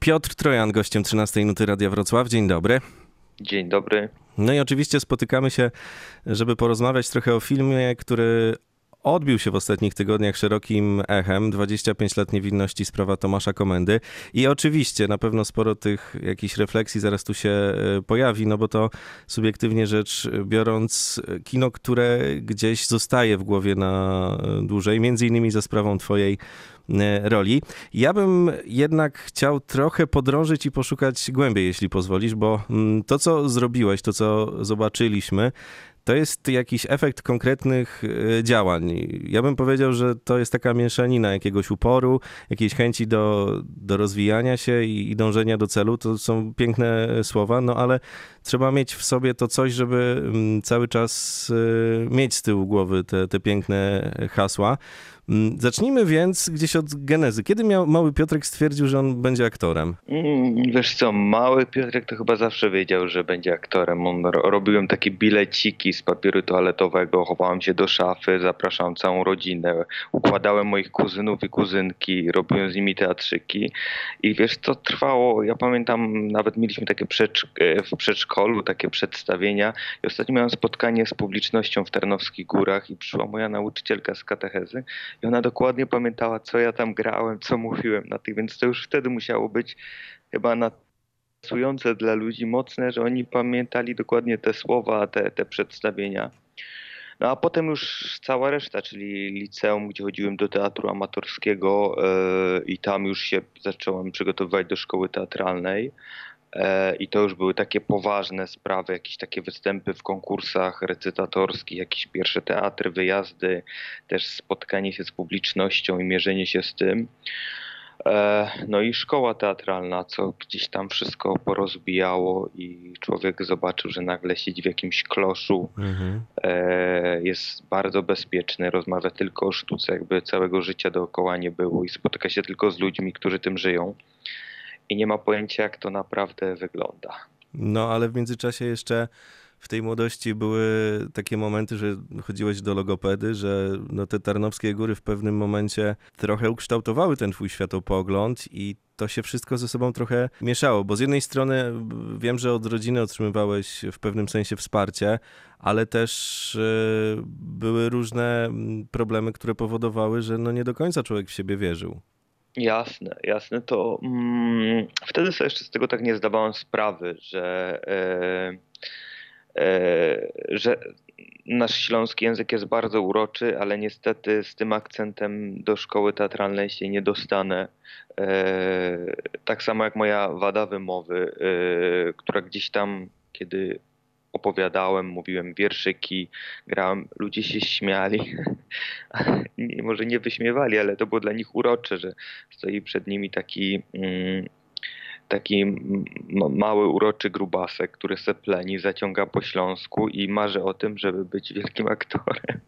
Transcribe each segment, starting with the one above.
Piotr Trojan, gościem 13 Nuty Radia Wrocław. Dzień dobry. Dzień dobry. No i oczywiście spotykamy się, żeby porozmawiać trochę o filmie, który odbił się w ostatnich tygodniach szerokim echem. 25 lat niewinności, sprawa Tomasza Komendy. I oczywiście na pewno sporo tych jakichś refleksji zaraz tu się e, pojawi, no bo to subiektywnie rzecz biorąc kino, które gdzieś zostaje w głowie na e, dłużej, między innymi za sprawą twojej roli. Ja bym jednak chciał trochę podrążyć i poszukać głębiej, jeśli pozwolisz, bo mm, to, co zrobiłeś, to, co zobaczyliśmy, to jest jakiś efekt konkretnych e, działań. Ja bym powiedział, że to jest taka mieszanina jakiegoś uporu, jakiejś chęci do, do rozwijania się i, i dążenia do celu. To są piękne słowa, no ale trzeba mieć w sobie to coś, żeby mm, cały czas e, mieć z tyłu głowy te, te piękne hasła. Mm, zacznijmy więc gdzieś od genezy. Kiedy miał, mały Piotrek stwierdził, że on będzie aktorem? Mm, wiesz co, mały Piotrek to chyba zawsze wiedział, że będzie aktorem. On, robiłem takie bileciki z papieru toaletowego, chowałem się do szafy, zapraszałem całą rodzinę, układałem moich kuzynów i kuzynki, robiłem z nimi teatrzyki i wiesz, to trwało, ja pamiętam, nawet mieliśmy takie przedszk w przedszkolu, takie przedstawienia i ostatnio miałem spotkanie z publicznością w Tarnowskich Górach i przyszła moja nauczycielka z katechezy i ona dokładnie pamiętała, co ja tam grałem, co mówiłem na tych, więc to już wtedy musiało być chyba natsujące dla ludzi, mocne, że oni pamiętali dokładnie te słowa, te, te przedstawienia. No a potem już cała reszta, czyli liceum, gdzie chodziłem do teatru amatorskiego yy, i tam już się zacząłem przygotowywać do szkoły teatralnej. E, I to już były takie poważne sprawy, jakieś takie występy w konkursach recytatorskich, jakieś pierwsze teatry, wyjazdy, też spotkanie się z publicznością i mierzenie się z tym. E, no i szkoła teatralna, co gdzieś tam wszystko porozbijało i człowiek zobaczył, że nagle siedzi w jakimś kloszu, mhm. E, jest bardzo bezpieczny, rozmawia tylko o sztuce, jakby całego życia dookoła nie było i spotyka się tylko z ludźmi, którzy tym żyją i nie ma pojęcia, jak to naprawdę wygląda. No, ale w międzyczasie jeszcze w tej młodości były takie momenty, że chodziłeś do logopedy, że no te Tarnowskie Góry w pewnym momencie trochę ukształtowały ten twój światopogląd i to się wszystko ze sobą trochę mieszało, bo z jednej strony wiem, że od rodziny otrzymywałeś w pewnym sensie wsparcie, ale też e, były różne problemy, które powodowały, że no nie do końca człowiek w siebie wierzył. Jasne, jasne. To mm, wtedy sobie jeszcze z tego tak nie zdawałem sprawy, że, e, e, że nasz śląski język jest bardzo uroczy, ale niestety z tym akcentem do szkoły teatralnej się nie dostanę. E, tak samo jak moja wada wymowy, e, która gdzieś tam, kiedy opowiadałem, mówiłem wierszyki, grałem, ludzie się śmiali. nie, może nie wyśmiewali, ale to było dla nich urocze, że stoi przed nimi taki, mm, taki mały, uroczy grubasek, który se pleni, zaciąga po śląsku i marzy o tym, żeby być wielkim aktorem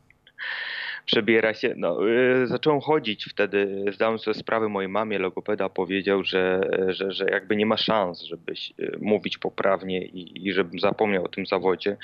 przebiera się. No, yy, zacząłem chodzić wtedy, zdałem sobie sprawę, mojej mamie logopeda powiedział, że, że, że jakby nie ma szans, żeby y, mówić poprawnie i, i żebym zapomniał o tym zawodzie.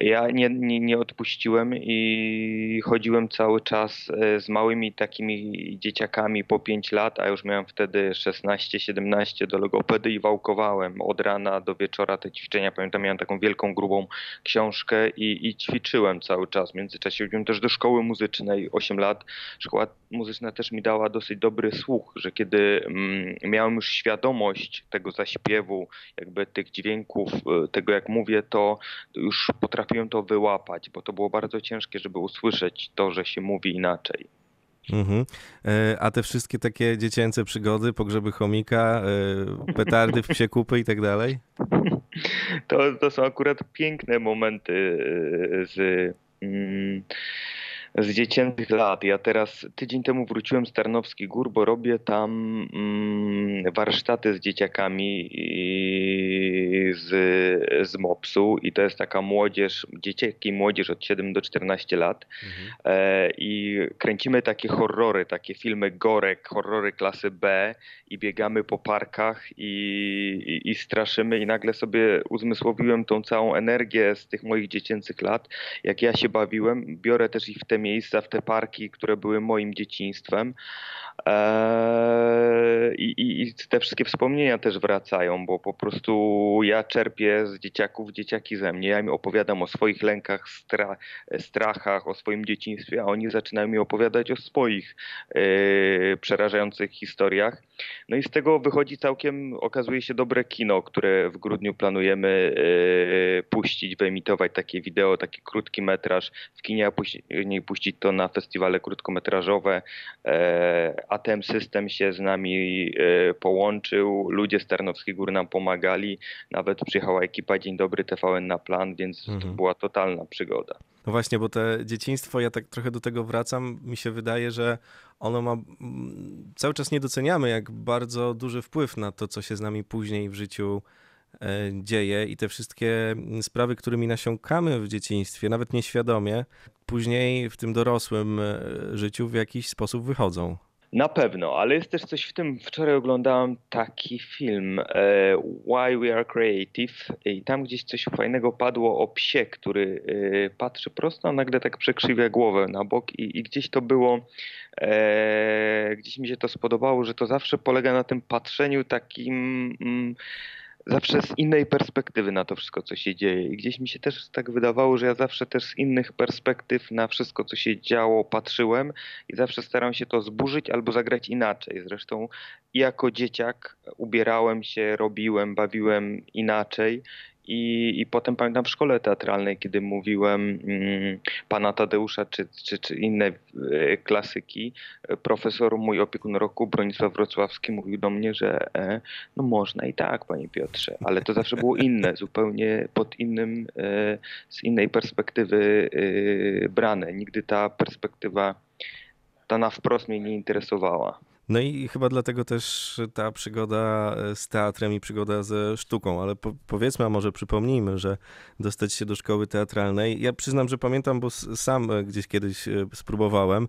Ja nie, nie, nie odpuściłem i chodziłem cały czas e, z małymi takimi dzieciakami po 5 lat, a już miałem wtedy 16-17 do logopedy i wałkowałem od rana do wieczora te ćwiczenia. Pamiętam, miałem taką wielką, grubą książkę i, i ćwiczyłem cały czas. W międzyczasie chodziłem też do szkoły muzycznej 8 lat. Szkoła muzyczna też mi dała dosyć dobry słuch, że kiedy mm, miałem już świadomość tego zaśpiewu, jakby tych dźwięków, e, tego jak mówię, to już potrafiłem potrafiłem to wyłapać, bo to było bardzo ciężkie, żeby usłyszeć to, że się mówi inaczej. Mhm. E, a te wszystkie takie dziecięce przygody, pogrzeby chomika, e, petardy w psie kupy i tak dalej? To, to są akurat piękne momenty e, z... Z dziecięcych lat. Ja teraz tydzień temu wróciłem z Tarnowskich Gór, bo robię tam mm, warsztaty z dzieciakami z, z MOPS-u i to jest taka młodzież, dzieciaki młodzież od 7 do 14 lat mhm. e, i kręcimy takie horrory, takie filmy gorek, horrory klasy B i biegamy po parkach i, i, i straszymy i nagle sobie uzmysłowiłem tą całą energię z tych moich dziecięcych lat, jak ja się bawiłem, biorę też ich w te miejsca, w te parki, które były moim dzieciństwem. Eee, I, i, I, te wszystkie wspomnienia też wracają, bo po prostu ja czerpię z dzieciaków, dzieciaki ze mnie. Ja im opowiadam o swoich lękach, stra, strachach, o swoim dzieciństwie, a oni zaczynają mi opowiadać o swoich e, przerażających historiach. No i z tego wychodzi całkiem, okazuje się, dobre kino, które w grudniu planujemy e, puścić, wyemitować takie wideo, taki krótki metraż w kinie, a później puścić to na festiwale krótkometrażowe. E, ATM System się z nami e, połączył, ludzie z Tarnowskiej Góry nam pomagali, nawet przyjechała ekipa Dzień Dobry TVN na plan, więc mhm. to była totalna przygoda. No właśnie, bo te dzieciństwo, ja tak trochę do tego wracam, mi się wydaje, że ono ma, cały czas nie doceniamy, jak bardzo duży wpływ na to, co się z nami później w życiu e, dzieje i te wszystkie sprawy, którymi nasiąkamy w dzieciństwie, nawet nieświadomie, później w tym dorosłym e, życiu w jakiś sposób wychodzą. Na pewno, ale jest też coś w tym. Wczoraj oglądałem taki film e, Why We Are Creative i tam gdzieś coś fajnego padło o psie, który e, patrzy prosto, a nagle tak przekrzywia głowę na bok i, i gdzieś to było, e, gdzieś mi się to spodobało, że to zawsze polega na tym patrzeniu takim... Mm, zawsze z innej perspektywy na to wszystko, co się dzieje. I gdzieś mi się też tak wydawało, że ja zawsze też z innych perspektyw na wszystko, co się działo, patrzyłem i zawsze staram się to zburzyć albo zagrać inaczej. Zresztą jako dzieciak ubierałem się, robiłem, bawiłem inaczej i, I potem pamiętam w szkole teatralnej, kiedy mówiłem mm, pana Tadeusza czy, czy, czy inne e, klasyki, profesor, mój opiekun roku, Bronisław Wrocławski, mówił do mnie, że e, no można i tak, panie Piotrze, ale to zawsze było inne, zupełnie pod innym, e, z innej perspektywy e, brane. Nigdy ta perspektywa, ta na wprost mnie nie interesowała. No i chyba dlatego też ta przygoda e, z teatrem i przygoda ze sztuką, ale po, powiedzmy, a może przypomnijmy, że dostać się do szkoły teatralnej, ja przyznam, że pamiętam, bo sam e, gdzieś kiedyś e, spróbowałem,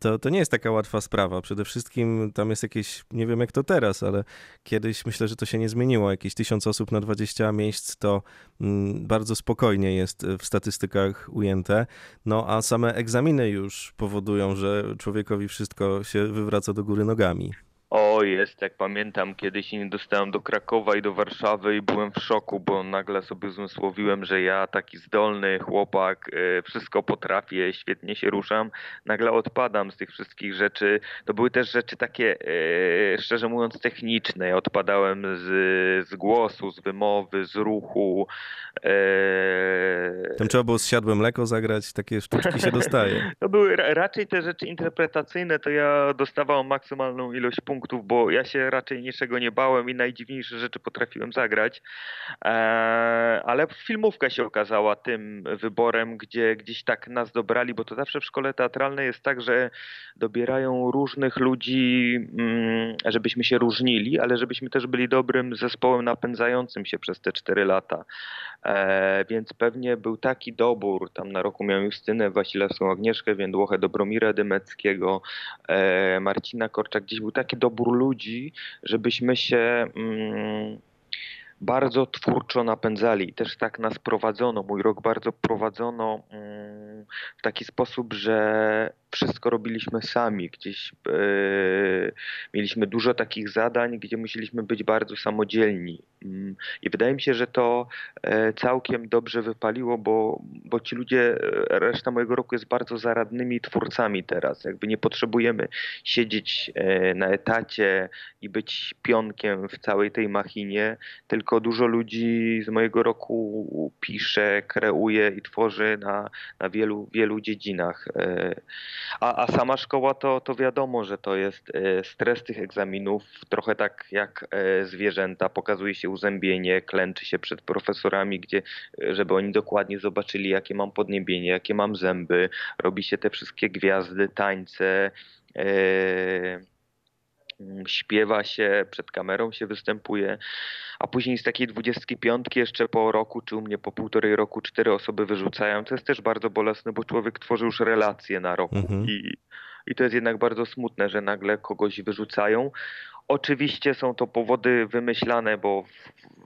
to, to nie jest taka łatwa sprawa. Przede wszystkim tam jest jakieś, nie wiem jak to teraz, ale kiedyś myślę, że to się nie zmieniło. Jakieś tysiąc osób na 20 miejsc to mm, bardzo spokojnie jest w statystykach ujęte. No a same egzaminy już powodują, że człowiekowi wszystko się wywraca do góry nogami. O, jest, jak pamiętam, kiedyś się nie dostałem do Krakowa i do Warszawy i byłem w szoku, bo nagle sobie uzmysłowiłem, że ja, taki zdolny chłopak, e, wszystko potrafię, świetnie się ruszam, nagle odpadam z tych wszystkich rzeczy. To były też rzeczy takie, e, szczerze mówiąc, techniczne. Ja odpadałem z, z głosu, z wymowy, z ruchu. E, Tam trzeba było zsiadłe mleko zagrać, takie sztuczki się dostaje. To były raczej te rzeczy interpretacyjne, to ja dostawałem maksymalną ilość punktów, bo ja się raczej niczego nie bałem i najdziwniejsze rzeczy potrafiłem zagrać. Ale filmówka się okazała tym wyborem, gdzie gdzieś tak nas dobrali, bo to zawsze w szkole teatralnej jest tak, że dobierają różnych ludzi, mm, żebyśmy się różnili, ale żebyśmy też byli dobrym zespołem napędzającym się przez te cztery lata. E, więc pewnie był taki dobór, tam na roku miałem Justynę Wasilewską, Agnieszkę Więdłochę, Dobromira Dymeckiego, e, Marcina Korczak, gdzieś był taki dobór ludzi, żebyśmy się mm, bardzo twórczo napędzali. Też tak nas prowadzono, mój rok bardzo prowadzono mm, w taki sposób, że wszystko robiliśmy sami. Gdzieś e, mieliśmy dużo takich zadań, gdzie musieliśmy być bardzo samodzielni. Mm, I wydaje mi się, że to e, całkiem dobrze wypaliło, bo, bo ci ludzie, e, reszta mojego roku jest bardzo zaradnymi twórcami teraz. Jakby nie potrzebujemy siedzieć na etacie i być pionkiem w całej tej machinie, tylko dużo ludzi z mojego roku pisze, kreuje i tworzy na, na wielu, wielu dziedzinach. A, a sama szkoła to, to wiadomo, że to jest e, stres tych egzaminów, trochę tak jak e, zwierzęta, pokazuje się uzębienie, klęczy się przed profesorami, gdzie, e, żeby oni dokładnie zobaczyli, jakie mam podniebienie, jakie mam zęby, robi się te wszystkie gwiazdy, tańce. Mm, śpiewa się, przed kamerą się występuje, a później z takiej dwudziestki piątki jeszcze po roku, czy u mnie po półtorej roku cztery osoby wyrzucają. To jest też bardzo bolesne, bo człowiek tworzy już relacje na roku mhm. i, i to jest jednak bardzo smutne, że nagle kogoś wyrzucają. Oczywiście są to powody wymyślane, bo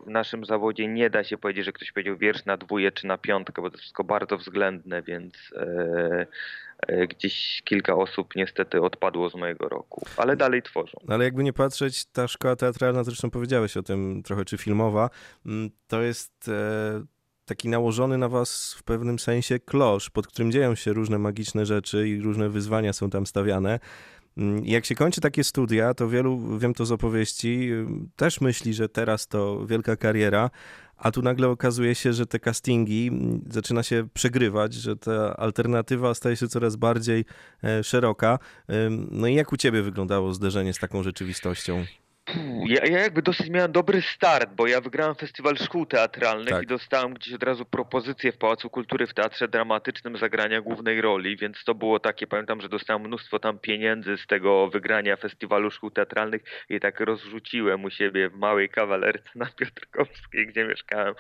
w naszym zawodzie nie da się powiedzieć, że ktoś powiedział wiersz na dwóje czy na piątkę, bo to jest wszystko bardzo względne, więc e, gdzieś kilka osób niestety odpadło z mojego roku, ale dalej tworzą. Ale jakby nie patrzeć, ta szkoła teatralna, zresztą powiedziałeś o tym trochę, czy filmowa, mm, to jest e, taki nałożony na was w pewnym sensie klosz, pod którym dzieją się różne magiczne rzeczy i różne wyzwania są tam stawiane. Mm, jak się kończy takie studia, to wielu, wiem to z opowieści, też myśli, że teraz to wielka kariera, a tu nagle okazuje się, że te castingi mm, zaczyna się przegrywać, że ta alternatywa staje się coraz bardziej e, szeroka. No i jak u ciebie wyglądało zderzenie z taką rzeczywistością? Ja, ja, jakby dosyć miałem dobry start, bo ja wygrałem festiwal szkół teatralnych tak. i dostałem gdzieś od razu propozycję w Pałacu Kultury w Teatrze Dramatycznym zagrania głównej roli, więc to było takie, pamiętam, że dostałem mnóstwo tam pieniędzy z tego wygrania festiwalu szkół teatralnych i tak rozrzuciłem u siebie w małej kawalerce na Piotrkowskiej, gdzie mieszkałem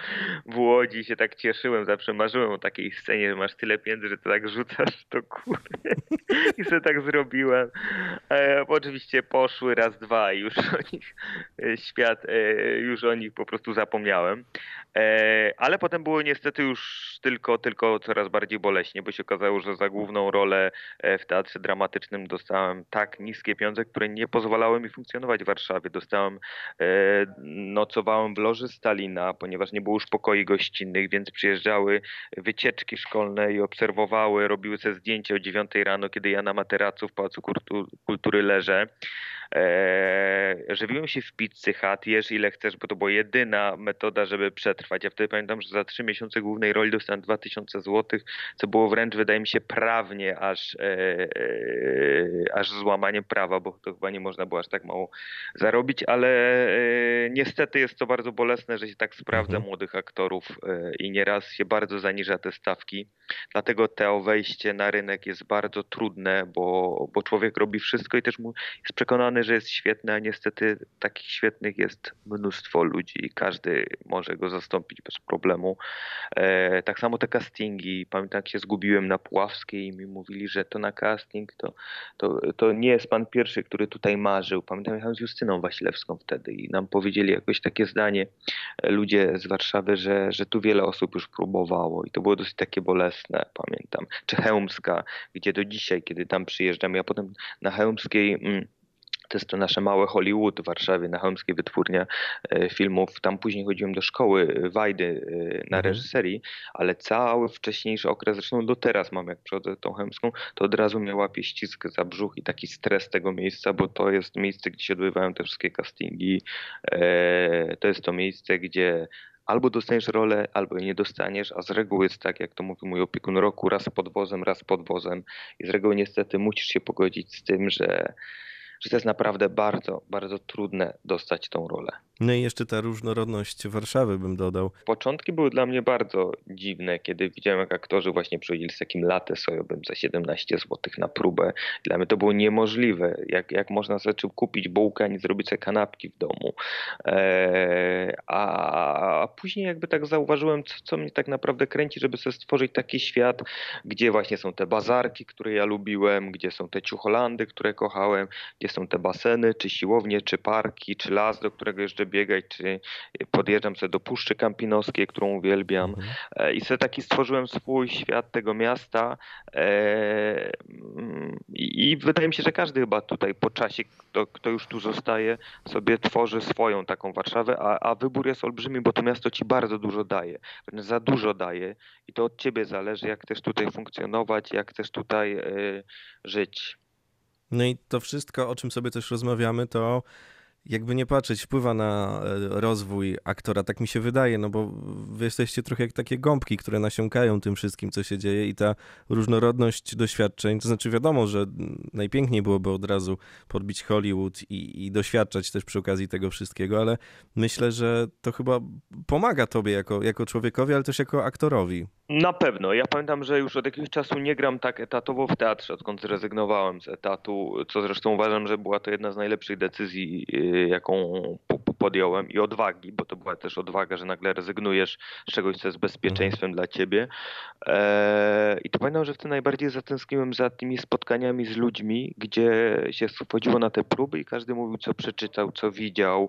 w Łodzi i się tak cieszyłem, zawsze marzyłem o takiej scenie, że masz tyle pieniędzy, że to tak rzucasz to kurde i sobie tak zrobiłem. E, oczywiście poszły raz, dwa i już oni świat, e, już o nich po prostu zapomniałem. E, ale potem było niestety już tylko, tylko coraz bardziej boleśnie, bo się okazało, że za główną rolę w teatrze dramatycznym dostałem tak niskie pieniądze, które nie pozwalały mi funkcjonować w Warszawie. Dostałem, nocowałem w loży Stalina, ponieważ nie było już pokoi gościnnych, więc przyjeżdżały wycieczki szkolne i obserwowały, robiły sobie zdjęcia o 9 rano, kiedy ja na materacu w Pałacu Kultury leżę. Żywiłem się w pizzy Hut, jesz ile chcesz, bo to była jedyna metoda, żeby przetrwać. Ja wtedy pamiętam, że za trzy miesiące głównej roli dostałem 2000 zł, co było wręcz, wydaje mi się, prawnie aż, e, e, aż złamaniem prawa, bo to chyba nie można było aż tak mało zarobić, ale e, niestety jest to bardzo bolesne, że się tak sprawdza mhm. młodych aktorów e, i nieraz się bardzo zaniża te stawki. Dlatego to wejście na rynek jest bardzo trudne, bo, bo człowiek robi wszystko i też mu jest przekonany, że jest świetny, a niestety takich świetnych jest mnóstwo ludzi i każdy może go zastąpić bez problemu. E, tak samo te castingi. Pamiętam, jak się zgubiłem na Puławskiej i mi mówili, że to na casting to, to, to nie jest pan pierwszy, który tutaj marzył. Pamiętam, jechałem z Justyną Wasilewską wtedy i nam powiedzieli jakoś takie zdanie e, ludzie z Warszawy, że, że tu wiele osób już próbowało i to było dosyć takie bolesne, pamiętam. Czy Chełmska, gdzie do dzisiaj, kiedy tam przyjeżdżam, ja potem na Chełmskiej mm, to jest to nasze małe Hollywood w Warszawie, na Chełmskiej wytwórnia e, filmów. Tam później chodziłem do szkoły Wajdy e, na mhm. reżyserii, ale cały wcześniejszy okres, zresztą do teraz mam, jak przychodzę tą Chełmską, to od razu mnie łapie ścisk za brzuch i taki stres tego miejsca, bo to jest miejsce, gdzie się odbywają te wszystkie castingi. E, to jest to miejsce, gdzie albo dostaniesz rolę, albo jej nie dostaniesz, a z reguły jest tak, jak to mówi mój opiekun roku, raz pod wozem, raz pod wozem i z reguły niestety musisz się pogodzić z tym, że że to jest naprawdę bardzo, bardzo trudne dostać tą rolę. No i jeszcze ta różnorodność Warszawy bym dodał. Początki były dla mnie bardzo dziwne, kiedy widziałem, jak aktorzy właśnie przychodzili z takim latę sojowym za 17 zł na próbę. Dla mnie to było niemożliwe. Jak, jak można sobie kupić bułkę, a nie zrobić sobie kanapki w domu. Eee, a, a później jakby tak zauważyłem, co, co mnie tak naprawdę kręci, żeby sobie stworzyć taki świat, gdzie właśnie są te bazarki, które ja lubiłem, gdzie są te ciucholandy, które kochałem, gdzie są te baseny, czy siłownie, czy parki, czy las, do którego jeszcze biegać, czy podjeżdżam sobie do Puszczy Kampinoskiej, którą uwielbiam mhm. E, i sobie taki stworzyłem swój świat tego miasta e, i, wydaje mi się, że każdy chyba tutaj po czasie, kto, kto już tu zostaje, sobie tworzy swoją taką Warszawę, a, a wybór jest olbrzymi, bo to miasto ci bardzo dużo daje, za dużo daje i to od ciebie zależy, jak chcesz tutaj funkcjonować, jak chcesz tutaj e, żyć. No i to wszystko, o czym sobie też rozmawiamy, to jakby nie patrzeć, wpływa na e, rozwój aktora, tak mi się wydaje, no bo wy jesteście trochę jak takie gąbki, które nasiąkają tym wszystkim, co się dzieje i ta różnorodność doświadczeń, to znaczy wiadomo, że najpiękniej byłoby od razu podbić Hollywood i, i doświadczać też przy okazji tego wszystkiego, ale myślę, że to chyba pomaga tobie jako, jako człowiekowi, ale też jako aktorowi. Na pewno. Ja pamiętam, że już od jakiegoś czasu nie gram tak etatowo w teatrze, odkąd zrezygnowałem z etatu, co zresztą uważam, że była to jedna z najlepszych decyzji jaką podjąłem i odwagi, bo to była też odwaga, że nagle rezygnujesz z czegoś, co jest bezpieczeństwem mhm. dla ciebie. I to pamiętam, że wtedy najbardziej zatęskniłem za tymi spotkaniami z ludźmi, gdzie się wchodziło na te próby i każdy mówił, co przeczytał, co widział,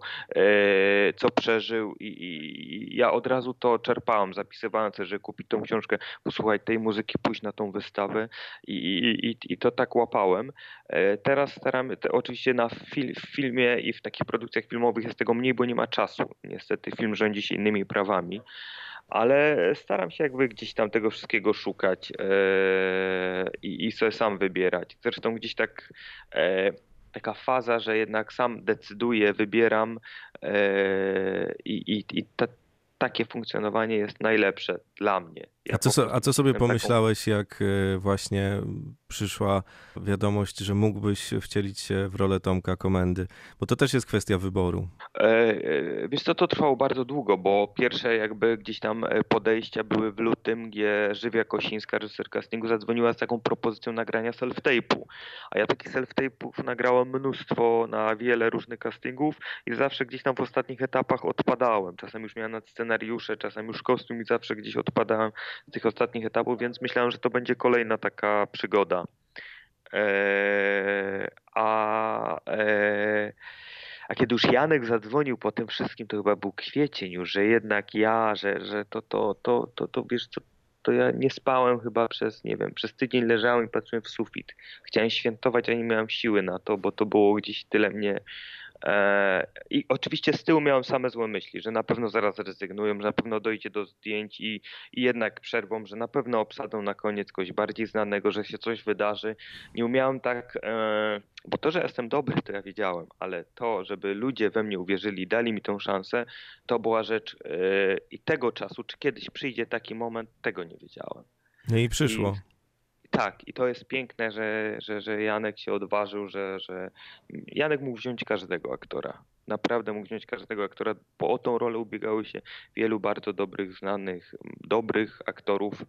co przeżył i, ja od razu to czerpałem, zapisywałem sobie, że kupić tą książkę, posłuchać tej muzyki, pójść na tą wystawę i, i, i to tak łapałem. E, teraz staramy, te, oczywiście na fil, w filmie i w takich produkcjach filmowych jest tego mniej, bo nie ma czasu. Niestety film rządzi się innymi prawami ale staram się jakby gdzieś tam tego wszystkiego szukać e, i, i sobie sam wybierać. Zresztą gdzieś tak e, taka faza, że jednak sam decyduję, wybieram i, i, i ta, takie funkcjonowanie jest najlepsze dla mnie. A, co, a co sobie pomyślałeś, jak e, właśnie przyszła wiadomość, że mógłbyś wcielić się w rolę Tomka Komendy? Bo to też jest kwestia wyboru. E, e, wiesz co, to trwało bardzo długo, bo pierwsze jakby gdzieś tam podejścia były w lutym, gdzie Żywia Kosińska, reżyser castingu, zadzwoniła z taką propozycją nagrania self-tape'u. A ja takich self-tape'ów nagrałem mnóstwo na wiele różnych castingów i zawsze gdzieś tam w ostatnich etapach odpadałem. Czasem już miałem nad scenariusze, czasem już kostium i zawsze gdzieś odpadałem tych ostatnich etapów, więc myślałem, że to będzie kolejna taka przygoda. Eee, a, eee, a kiedy już Janek zadzwonił po tym wszystkim, to chyba był kwiecień już, że jednak ja, że, że to, to, to, to, to wiesz co, to ja nie spałem chyba przez, nie wiem, przez tydzień leżałem i patrzyłem w sufit. Chciałem świętować, a nie miałem siły na to, bo to było gdzieś tyle mnie I oczywiście z tyłu miałem same złe myśli, że na pewno zaraz rezygnują, że na pewno dojdzie do zdjęć i, i jednak przerwą, że na pewno obsadzą na koniec kogoś bardziej znanego, że się coś wydarzy. Nie umiałem tak, e, bo to, że jestem dobry, to ja wiedziałem, ale to, żeby ludzie we mnie uwierzyli, dali mi tą szansę, to była rzecz e, i tego czasu, czy kiedyś przyjdzie taki moment, tego nie wiedziałem. No i przyszło. I, tak, i to jest piękne, że, że, że Janek się odważył, że, że Janek mógł wziąć każdego aktora naprawdę mógł wziąć każdego aktora, bo o tą rolę ubiegały się wielu bardzo dobrych, znanych, dobrych aktorów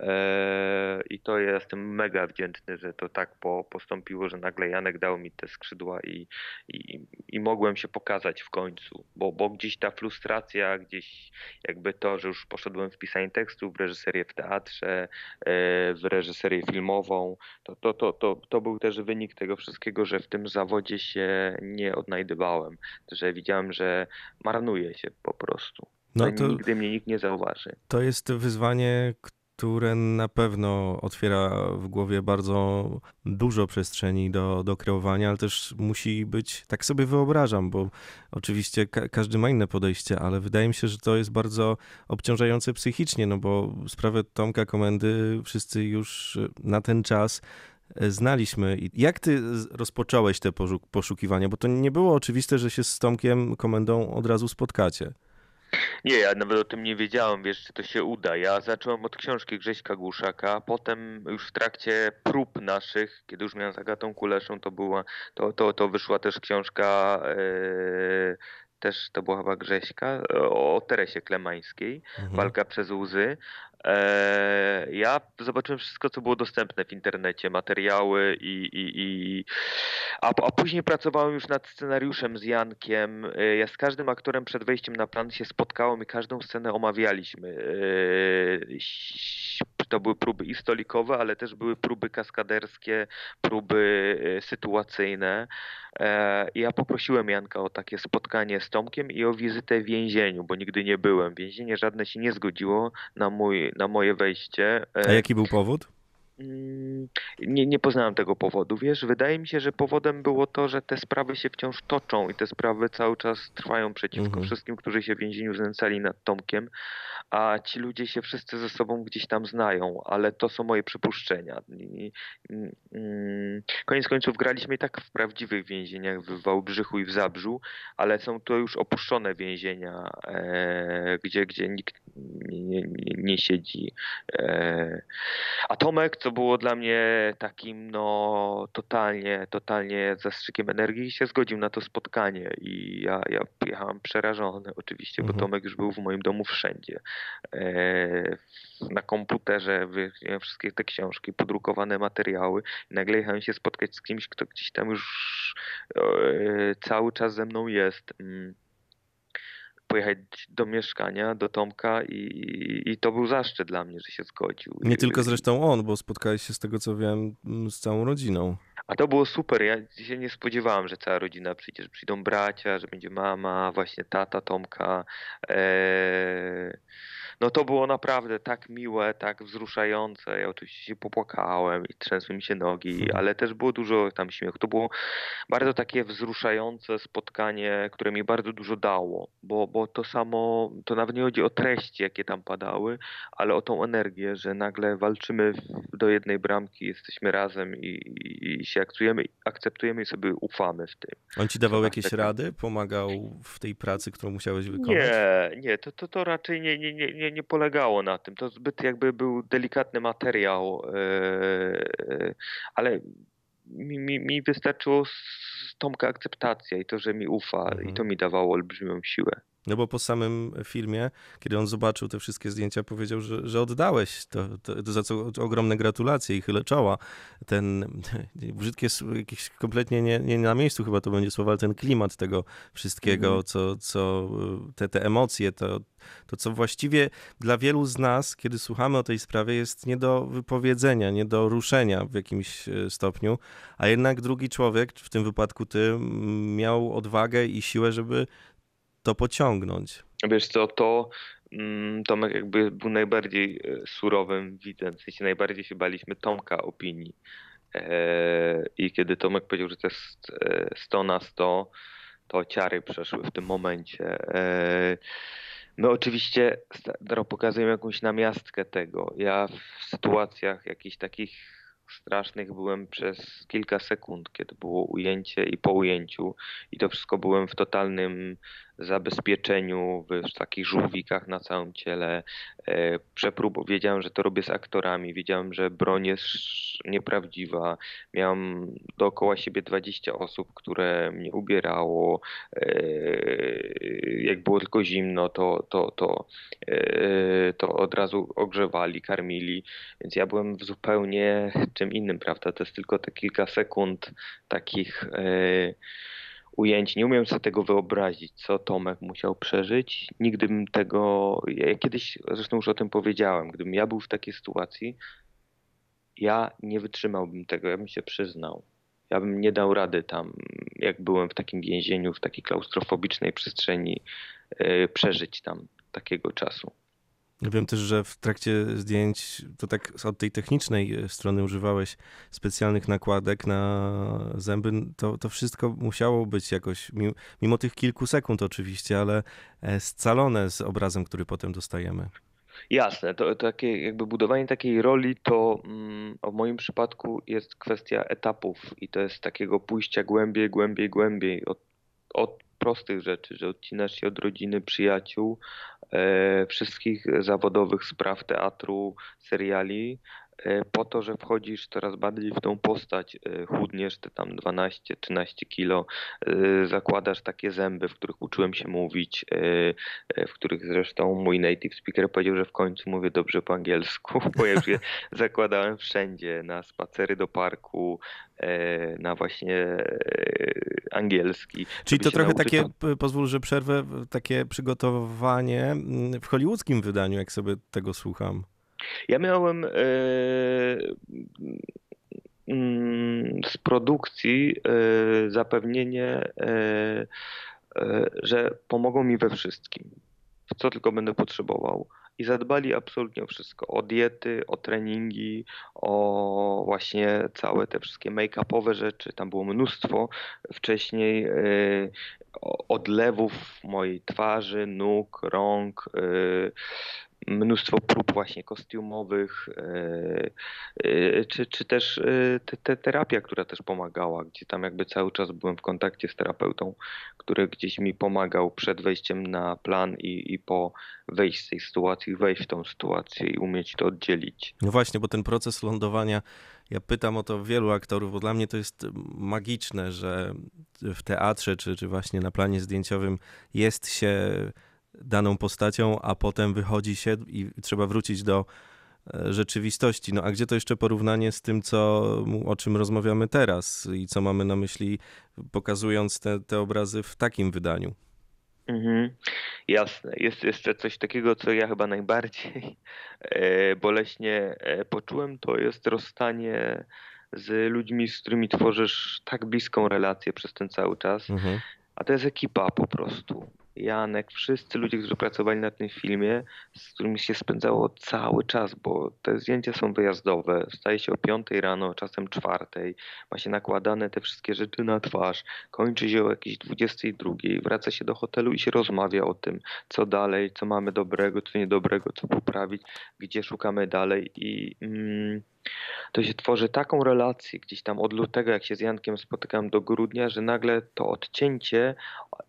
e, i to ja jestem mega wdzięczny, że to tak po, postąpiło, że nagle Janek dał mi te skrzydła i, i, i mogłem się pokazać w końcu, bo, bo gdzieś ta frustracja, gdzieś jakby to, że już poszedłem w pisanie tekstu, w reżyserię w teatrze, e, w reżyserię filmową, to, to, to, to, to był też wynik tego wszystkiego, że w tym zawodzie się nie odnajdywałem że widziałem, że marnuje się po prostu. No to, nigdy mnie nikt nie zauważy. To jest wyzwanie, które na pewno otwiera w głowie bardzo dużo przestrzeni do, do kreowania, ale też musi być, tak sobie wyobrażam, bo oczywiście ka każdy ma inne podejście, ale wydaje mi się, że to jest bardzo obciążające psychicznie, no bo sprawę Tomka Komendy wszyscy już na ten czas znaliśmy. Jak ty rozpocząłeś te poszukiwania? Bo to nie było oczywiste, że się z Tomkiem Komendą od razu spotkacie. Nie, ja nawet o tym nie wiedziałem, wiesz, czy to się uda. Ja zacząłem od książki Grześka Głuszaka, potem już w trakcie prób naszych, kiedy już miałem z Agatą Kuleszą, to była, to, to, to wyszła też książka e, też to była chyba Grześka, o Teresie Klemańskiej, mhm. Walka przez łzy. E, ja zobaczyłem wszystko, co było dostępne w internecie, materiały i, i, i a, a później pracowałem już nad scenariuszem z Jankiem. E, ja z każdym aktorem przed wejściem na plan się spotkałem i każdą scenę omawialiśmy. E, to były próby i stolikowe, ale też były próby kaskaderskie, próby sytuacyjne. Ja poprosiłem Janka o takie spotkanie z Tomkiem i o wizytę w więzieniu, bo nigdy nie byłem. Więzienie żadne się nie zgodziło na mój na moje wejście. A e, jaki był powód? Mm, nie, nie poznałem tego powodu. Wiesz, wydaje mi się, że powodem było to, że te sprawy się wciąż toczą i te sprawy cały czas trwają przeciwko mhm. wszystkim, którzy się w więzieniu znęcali nad Tomkiem, a ci ludzie się wszyscy ze sobą gdzieś tam znają, ale to są moje przypuszczenia. I, mm, koniec końców graliśmy i tak w prawdziwych więzieniach w Wałbrzychu i w Zabrzu, ale są to już opuszczone więzienia, e, gdzie, gdzie nikt nie, nie, nie siedzi. E, a Tomek, co było dla mnie takim no totalnie, totalnie zastrzykiem energii, się zgodził na to spotkanie i ja, ja jechałem przerażony oczywiście, mhm. bo Tomek już był w moim domu wszędzie. E, na komputerze wszystkie te książki, podrukowane materiały i nagle jechałem się spotkać z kimś, kto gdzieś tam już e, cały czas ze mną jest. Mm pojechać do mieszkania, do Tomka i, i to był zaszczyt dla mnie, że się zgodził. Nie tylko zresztą on, bo spotkałeś się z tego co wiem z całą rodziną. A to było super. Ja się nie spodziewałem, że cała rodzina przyjdzie, że przyjdą bracia, że będzie mama, właśnie tata Tomka. Eee no to było naprawdę tak miłe, tak wzruszające. Ja oczywiście się popłakałem i trzęsły mi się nogi, hmm. ale też było dużo tam śmiechu. To było bardzo takie wzruszające spotkanie, które mi bardzo dużo dało, bo, bo to samo, to nawet nie chodzi o treści, jakie tam padały, ale o tą energię, że nagle walczymy do jednej bramki, jesteśmy razem i, i, i się akceptujemy, akceptujemy i sobie ufamy w tym. On ci dawał jakieś tak... rady? Pomagał w tej pracy, którą musiałeś wykonać? Nie, nie, to, to, to raczej nie, nie, nie, nie, nie polegało na tym. To zbyt jakby był delikatny materiał, e, ale mi, mi, mi wystarczyło z Tomka akceptacja i to, że mi ufa mhm. i to mi dawało olbrzymią siłę. No bo po samym filmie, kiedy on zobaczył te wszystkie zdjęcia, powiedział, że, że oddałeś to, to, to za co ogromne gratulacje i chylę czoła. Ten brzydkie, jakiś kompletnie nie, nie na miejscu chyba to będzie słowo, ale ten klimat tego wszystkiego, mm co, co te, te emocje, to, to co właściwie dla wielu z nas, kiedy słuchamy o tej sprawie, jest nie do wypowiedzenia, nie do ruszenia w jakimś e, stopniu, a jednak drugi człowiek, w tym wypadku ty, miał odwagę i siłę, żeby to pociągnąć. Wiesz co, to mm, Tomek jakby był najbardziej e, surowym widzem, w sensie najbardziej się baliśmy Tomka opinii. E, I kiedy Tomek powiedział, że to jest 100 na 100, to ciary przeszły w tym momencie. My oczywiście pokazujemy jakąś namiastkę tego. Ja w sytuacjach jakichś takich strasznych byłem przez kilka sekund, kiedy było ujęcie i po ujęciu i to wszystko byłem w totalnym zabezpieczeniu, w takich żółwikach na całym ciele. E, Przepróbu, wiedziałem, że to robię z aktorami, wiedziałem, że broń jest nieprawdziwa. Miałem dookoła siebie 20 osób, które mnie ubierało. E, jak było tylko zimno, to, to, to, e, to od razu ogrzewali, karmili, więc ja byłem w zupełnie czym innym, prawda? To jest tylko te kilka sekund takich ujęć. Nie umiem sobie tego wyobrazić, co Tomek musiał przeżyć. Nigdy bym tego. Ja kiedyś zresztą już o tym powiedziałem. Gdybym ja był w takiej sytuacji, ja nie wytrzymałbym tego, ja bym się przyznał. Ja bym nie dał rady tam, jak byłem w takim więzieniu, w takiej klaustrofobicznej przestrzeni, yy, przeżyć tam takiego czasu. Wiem też, że w trakcie zdjęć, to tak od tej technicznej e, strony używałeś specjalnych nakładek na zęby. To, to wszystko musiało być jakoś, mimo tych kilku sekund oczywiście, ale e, scalone z obrazem, który potem dostajemy. Jasne, to, to takie jakby budowanie takiej roli to mm, w moim przypadku jest kwestia etapów i to jest takiego pójścia głębiej, głębiej, głębiej od, od prostych rzeczy, że odcinasz się od rodziny, przyjaciół, wszystkich zawodowych spraw teatru, seriali, E, po to, że wchodzisz coraz bardziej w tą postać, e, chudniesz te tam 12-13 kilo, e, zakładasz takie zęby, w których uczyłem się mówić, w których zresztą mój native speaker powiedział, że w końcu mówię dobrze po angielsku, bo ja już je zakładałem wszędzie, na spacery do parku, na właśnie angielski. Czyli to trochę takie, pozwól, że przerwę, takie przygotowanie w hollywoodzkim wydaniu, jak sobie tego słucham. Ja miałem e, mm, z produkcji e, zapewnienie, e, że pomogą mi we wszystkim, co tylko będę potrzebował. I zadbali absolutnie o wszystko. O diety, o treningi, o właśnie całe te wszystkie make-upowe rzeczy. Tam było mnóstwo wcześniej odlewów mojej twarzy, nóg, rąk, mnóstwo prób właśnie kostiumowych, czy, czy też te, te terapia, która też pomagała, gdzie tam jakby cały czas byłem w kontakcie z terapeutą, który gdzieś mi pomagał przed wejściem na plan i, i po wejść z tej sytuacji, wejść w tą sytuację i umieć to oddzielić. No właśnie, bo ten proces lądowania ja pytam o to wielu aktorów, bo dla mnie to jest magiczne, że w teatrze czy, czy właśnie na planie zdjęciowym jest się daną postacią, a potem wychodzi się i trzeba wrócić do e, rzeczywistości. No a gdzie to jeszcze porównanie z tym, co, o czym rozmawiamy teraz i co mamy na myśli, pokazując te, te obrazy w takim wydaniu? Mhm. Jasne. Jest jeszcze coś takiego, co ja chyba najbardziej e, boleśnie e, poczułem, to jest rozstanie z ludźmi, z którymi tworzysz tak bliską relację przez ten cały czas. Mhm. A to jest ekipa po prostu. Janek, wszyscy ludzie, którzy pracowali na tym filmie, z którymi się spędzało cały czas, bo te zdjęcia są wyjazdowe. Wstaje się o 5 rano, czasem 4, ma się nakładane te wszystkie rzeczy na twarz, kończy się o jakiejś 22, wraca się do hotelu i się rozmawia o tym, co dalej, co mamy dobrego, co niedobrego, co poprawić, gdzie szukamy dalej i... Mm, to się tworzy taką relację gdzieś tam od lutego, jak się z Jankiem spotykam do grudnia, że nagle to odcięcie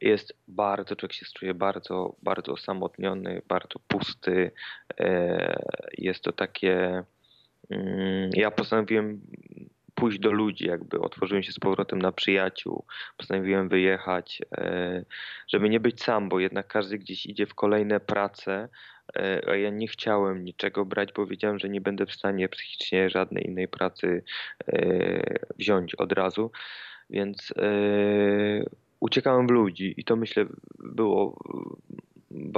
jest bardzo, człowiek się czuje bardzo, bardzo osamotniony, bardzo pusty. E, jest to takie. Mm, ja postanowiłem pójść do ludzi, jakby otworzyłem się z powrotem na przyjaciół, postanowiłem wyjechać, e, żeby nie być sam, bo jednak każdy gdzieś idzie w kolejne prace, e, a ja nie chciałem niczego brać, bo wiedziałem, że nie będę w stanie psychicznie żadnej innej pracy e, wziąć od razu, więc uciekałem w ludzi i to myślę było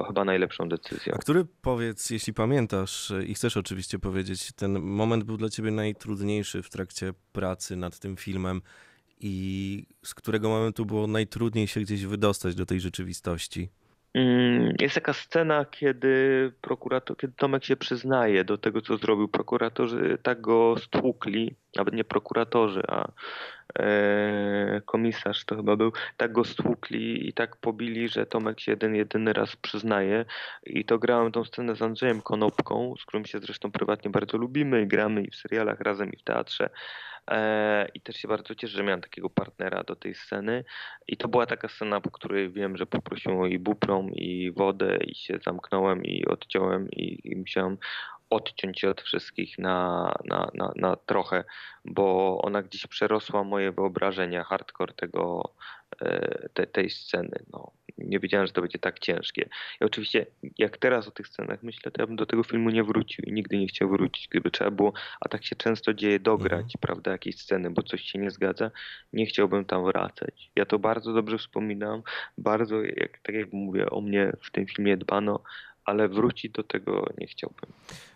chyba najlepszą decyzją. A który, powiedz, jeśli pamiętasz i chcesz oczywiście powiedzieć, ten moment był dla ciebie najtrudniejszy w trakcie pracy nad tym filmem i z którego momentu było najtrudniej się gdzieś wydostać do tej rzeczywistości? Mm, jest taka scena, kiedy prokurator, kiedy Tomek się przyznaje do tego, co zrobił. Prokuratorzy tak go stłukli, nawet nie prokuratorzy, a e, komisarz to chyba był, tak go stłukli i tak pobili, że Tomek się jeden, jedyny raz przyznaje. I to grałem tą scenę z Andrzejem Konopką, z którym się zresztą prywatnie bardzo lubimy i gramy i w serialach razem i w teatrze. E, I też się bardzo cieszę, że miałem takiego partnera do tej sceny. I to była taka scena, po której wiem, że poprosiłem o ibuprom i wodę i się zamknąłem i odciąłem i, i musiałem odciąć się od wszystkich na, na, na, na trochę, bo ona gdzieś przerosła moje wyobrażenia, hardcore tego, e, te, tej sceny. No nie wiedziałem, że to będzie tak ciężkie. I oczywiście, jak teraz o tych scenach myślę, to ja bym do tego filmu nie wrócił i nigdy nie chciał wrócić, gdyby trzeba było, a tak się często dzieje, dograć, mhm. prawda, jakieś sceny, bo coś się nie zgadza, nie chciałbym tam wracać. Ja to bardzo dobrze wspominam, bardzo, jak, tak jak mówię, o mnie w tym filmie dbano, ale wrócić do tego nie chciałbym.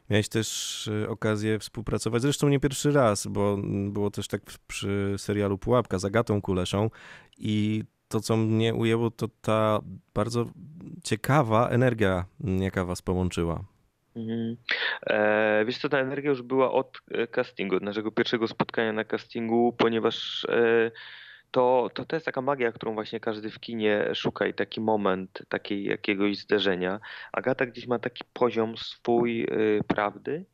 Miałeś też y, okazję współpracować, zresztą nie pierwszy raz, bo było też tak przy serialu Pułapka z Agatą Kuleszą i to, co mnie ujęło, to ta bardzo ciekawa energia, jaka was połączyła. Mhm. E, wiesz co, ta energia już była od e, castingu, od naszego pierwszego spotkania na castingu, ponieważ e, to, to, to jest taka magia, którą właśnie każdy w kinie szuka i taki moment takiej jakiegoś zderzenia. Agata gdzieś ma taki poziom swój y, prawdy,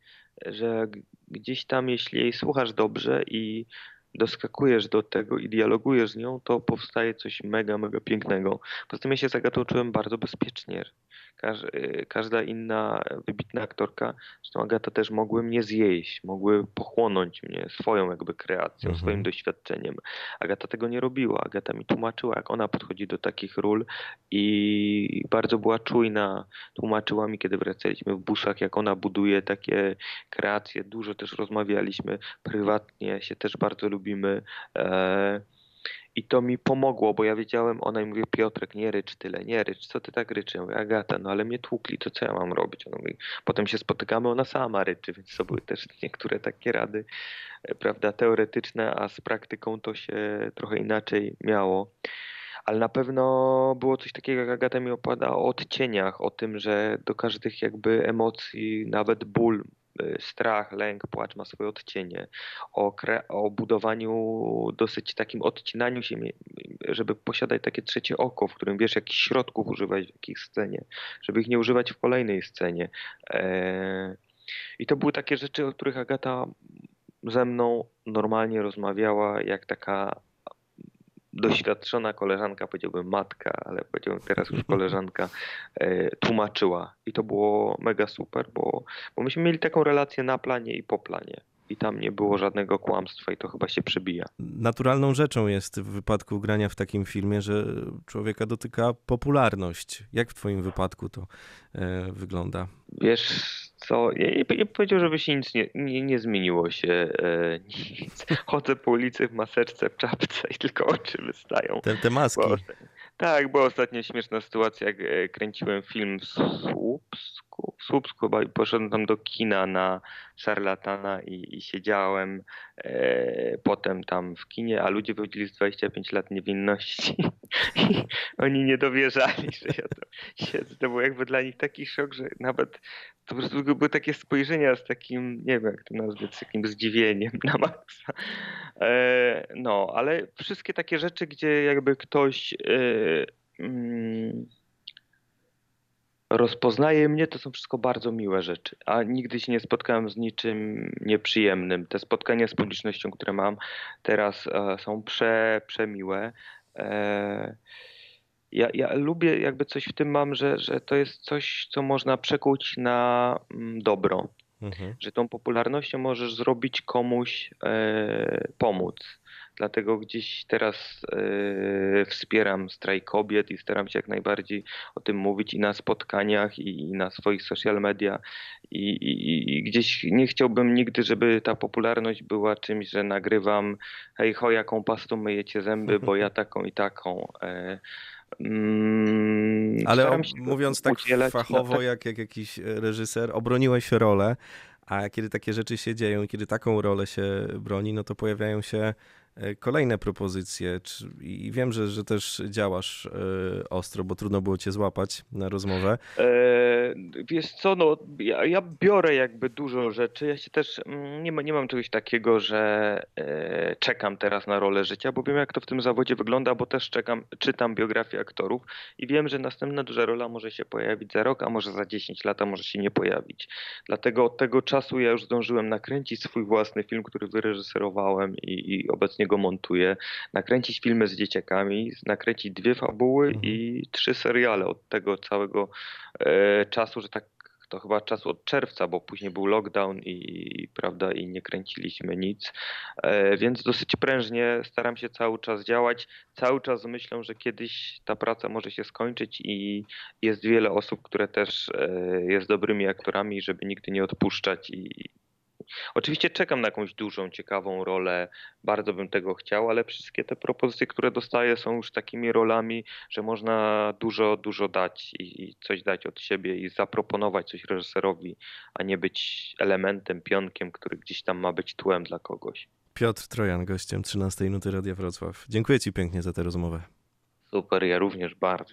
że gdzieś tam, jeśli jej słuchasz dobrze i doskakujesz do tego i dialogujesz z nią, to powstaje coś mega, mega pięknego. Poza tym ja się z Agatą czułem bardzo bezpiecznie. Y, każda inna wybitna aktorka, zresztą Agata też mogły mnie zjeść, mogły pochłonąć mnie swoją jakby kreacją, mhm. swoim doświadczeniem. Agata tego nie robiła. Agata mi tłumaczyła, jak ona podchodzi do takich ról i bardzo była czujna. Tłumaczyła mi, kiedy wracaliśmy w busach, jak ona buduje takie kreacje. Dużo też rozmawialiśmy prywatnie, się też bardzo lubimy. E, i to mi pomogło, bo ja wiedziałem, ona mi mówi, Piotrek, nie rycz tyle, nie rycz, co ty tak ryczy? Ja mówię, Agata, no ale mnie tłukli, to co ja mam robić? Ona mówi, potem się spotykamy, ona sama ryczy, więc to były też niektóre takie rady, e, prawda, teoretyczne, a z praktyką to się trochę inaczej miało. Ale na pewno było coś takiego, jak Agata mi opowiada o odcieniach, o tym, że do każdych jakby emocji, nawet ból strach, lęk, płacz ma swoje odcienie, o, kre, o budowaniu dosyć takim odcinaniu się, żeby posiadać takie trzecie oko, w którym wiesz, jakich środków używać w jakiej scenie, żeby ich nie używać w kolejnej scenie. E, I to były takie rzeczy, o których Agata ze mną normalnie rozmawiała, jak taka doświadczona koleżanka, powiedziałbym matka, ale powiedziałbym teraz już koleżanka, e, tłumaczyła. I to było mega super, bo, bo myśmy mieli taką relację na planie i po planie i tam nie było żadnego kłamstwa i to chyba się przebija. Naturalną rzeczą jest w wypadku grania w takim filmie, że człowieka dotyka popularność. Jak w twoim wypadku to e, wygląda? Wiesz co, ja nie, powiedział, żeby się nic nie, nie, nie zmieniło się. E, nic. Chodzę po ulicy w maseczce, w czapce i tylko oczy wystają. Te, te maski. Bo, tak, była ostatnio śmieszna sytuacja, jak e, kręciłem film w Słupsku, w Słupsku bo poszedłem tam do kina na szarlatana i, i siedziałem e, potem tam w kinie, a ludzie wychodzili z 25 lat niewinności i oni nie dowierzali, że ja to siedzę. To był jakby dla nich taki szok, że nawet to po prostu były takie spojrzenia z takim, nie wiem jak to nazwać, z takim zdziwieniem na maksa. E, no, ale wszystkie takie rzeczy, gdzie jakby ktoś e, mm, rozpoznaje mnie, to są wszystko bardzo miłe rzeczy, a nigdy się nie spotkałem z niczym nieprzyjemnym. Te spotkania z publicznością, które mam teraz e, są prze, przemiłe. E, ja, ja lubię jakby coś w tym mam, że, że to jest coś, co można przekuć na mm, dobro. Mhm. Że tą popularnością możesz zrobić komuś e, pomóc. Dlatego gdzieś teraz e, wspieram strajk kobiet i staram się jak najbardziej o tym mówić i na spotkaniach, i, i na swoich social media. I, i, I, gdzieś nie chciałbym nigdy, żeby ta popularność była czymś, że nagrywam hej ho, jaką pastą myjecie zęby, bo ja taką i taką. E, Mm, Ale o, mówiąc tak fachowo, jak, jak jakiś reżyser, obroniłeś rolę, a kiedy takie rzeczy się dzieją, kiedy taką rolę się broni, no to pojawiają się kolejne propozycje. I wiem, że, że też działasz e, ostro, bo trudno było cię złapać na rozmowę. E, wiesz co, no ja, ja, biorę jakby dużo rzeczy. Ja się też mm, nie, ma, nie mam czegoś takiego, że e, czekam teraz na rolę życia, bo wiem jak to w tym zawodzie wygląda, bo też czekam, czytam biografię aktorów i wiem, że następna duża rola może się pojawić za rok, a może za 10 lat, a może się nie pojawić. Dlatego od tego czasu ja już zdążyłem nakręcić swój własny film, który wyreżyserowałem i, i obecnie go montuję, nakręcić filmy z dzieciakami, nakręcić dwie fabuły mhm. i trzy seriale od tego całego e, czasu, że tak to chyba czas od czerwca, bo później był lockdown i, prawda, i nie kręciliśmy nic. E, więc dosyć prężnie staram się cały czas działać. Cały czas myślę, że kiedyś ta praca może się skończyć i jest wiele osób, które też e, jest dobrymi aktorami, żeby nigdy nie odpuszczać i, Oczywiście czekam na jakąś dużą, ciekawą rolę, bardzo bym tego chciał, ale wszystkie te propozycje, które dostaję, są już takimi rolami, że można dużo, dużo dać i, coś dać od siebie i zaproponować coś reżyserowi, a nie być elementem, pionkiem, który gdzieś tam ma być tłem dla kogoś. Piotr Trojan, gościem 13 Nuty Radia Wrocław. Dziękuję Ci pięknie za tę rozmowę. Super, ja również bardzo.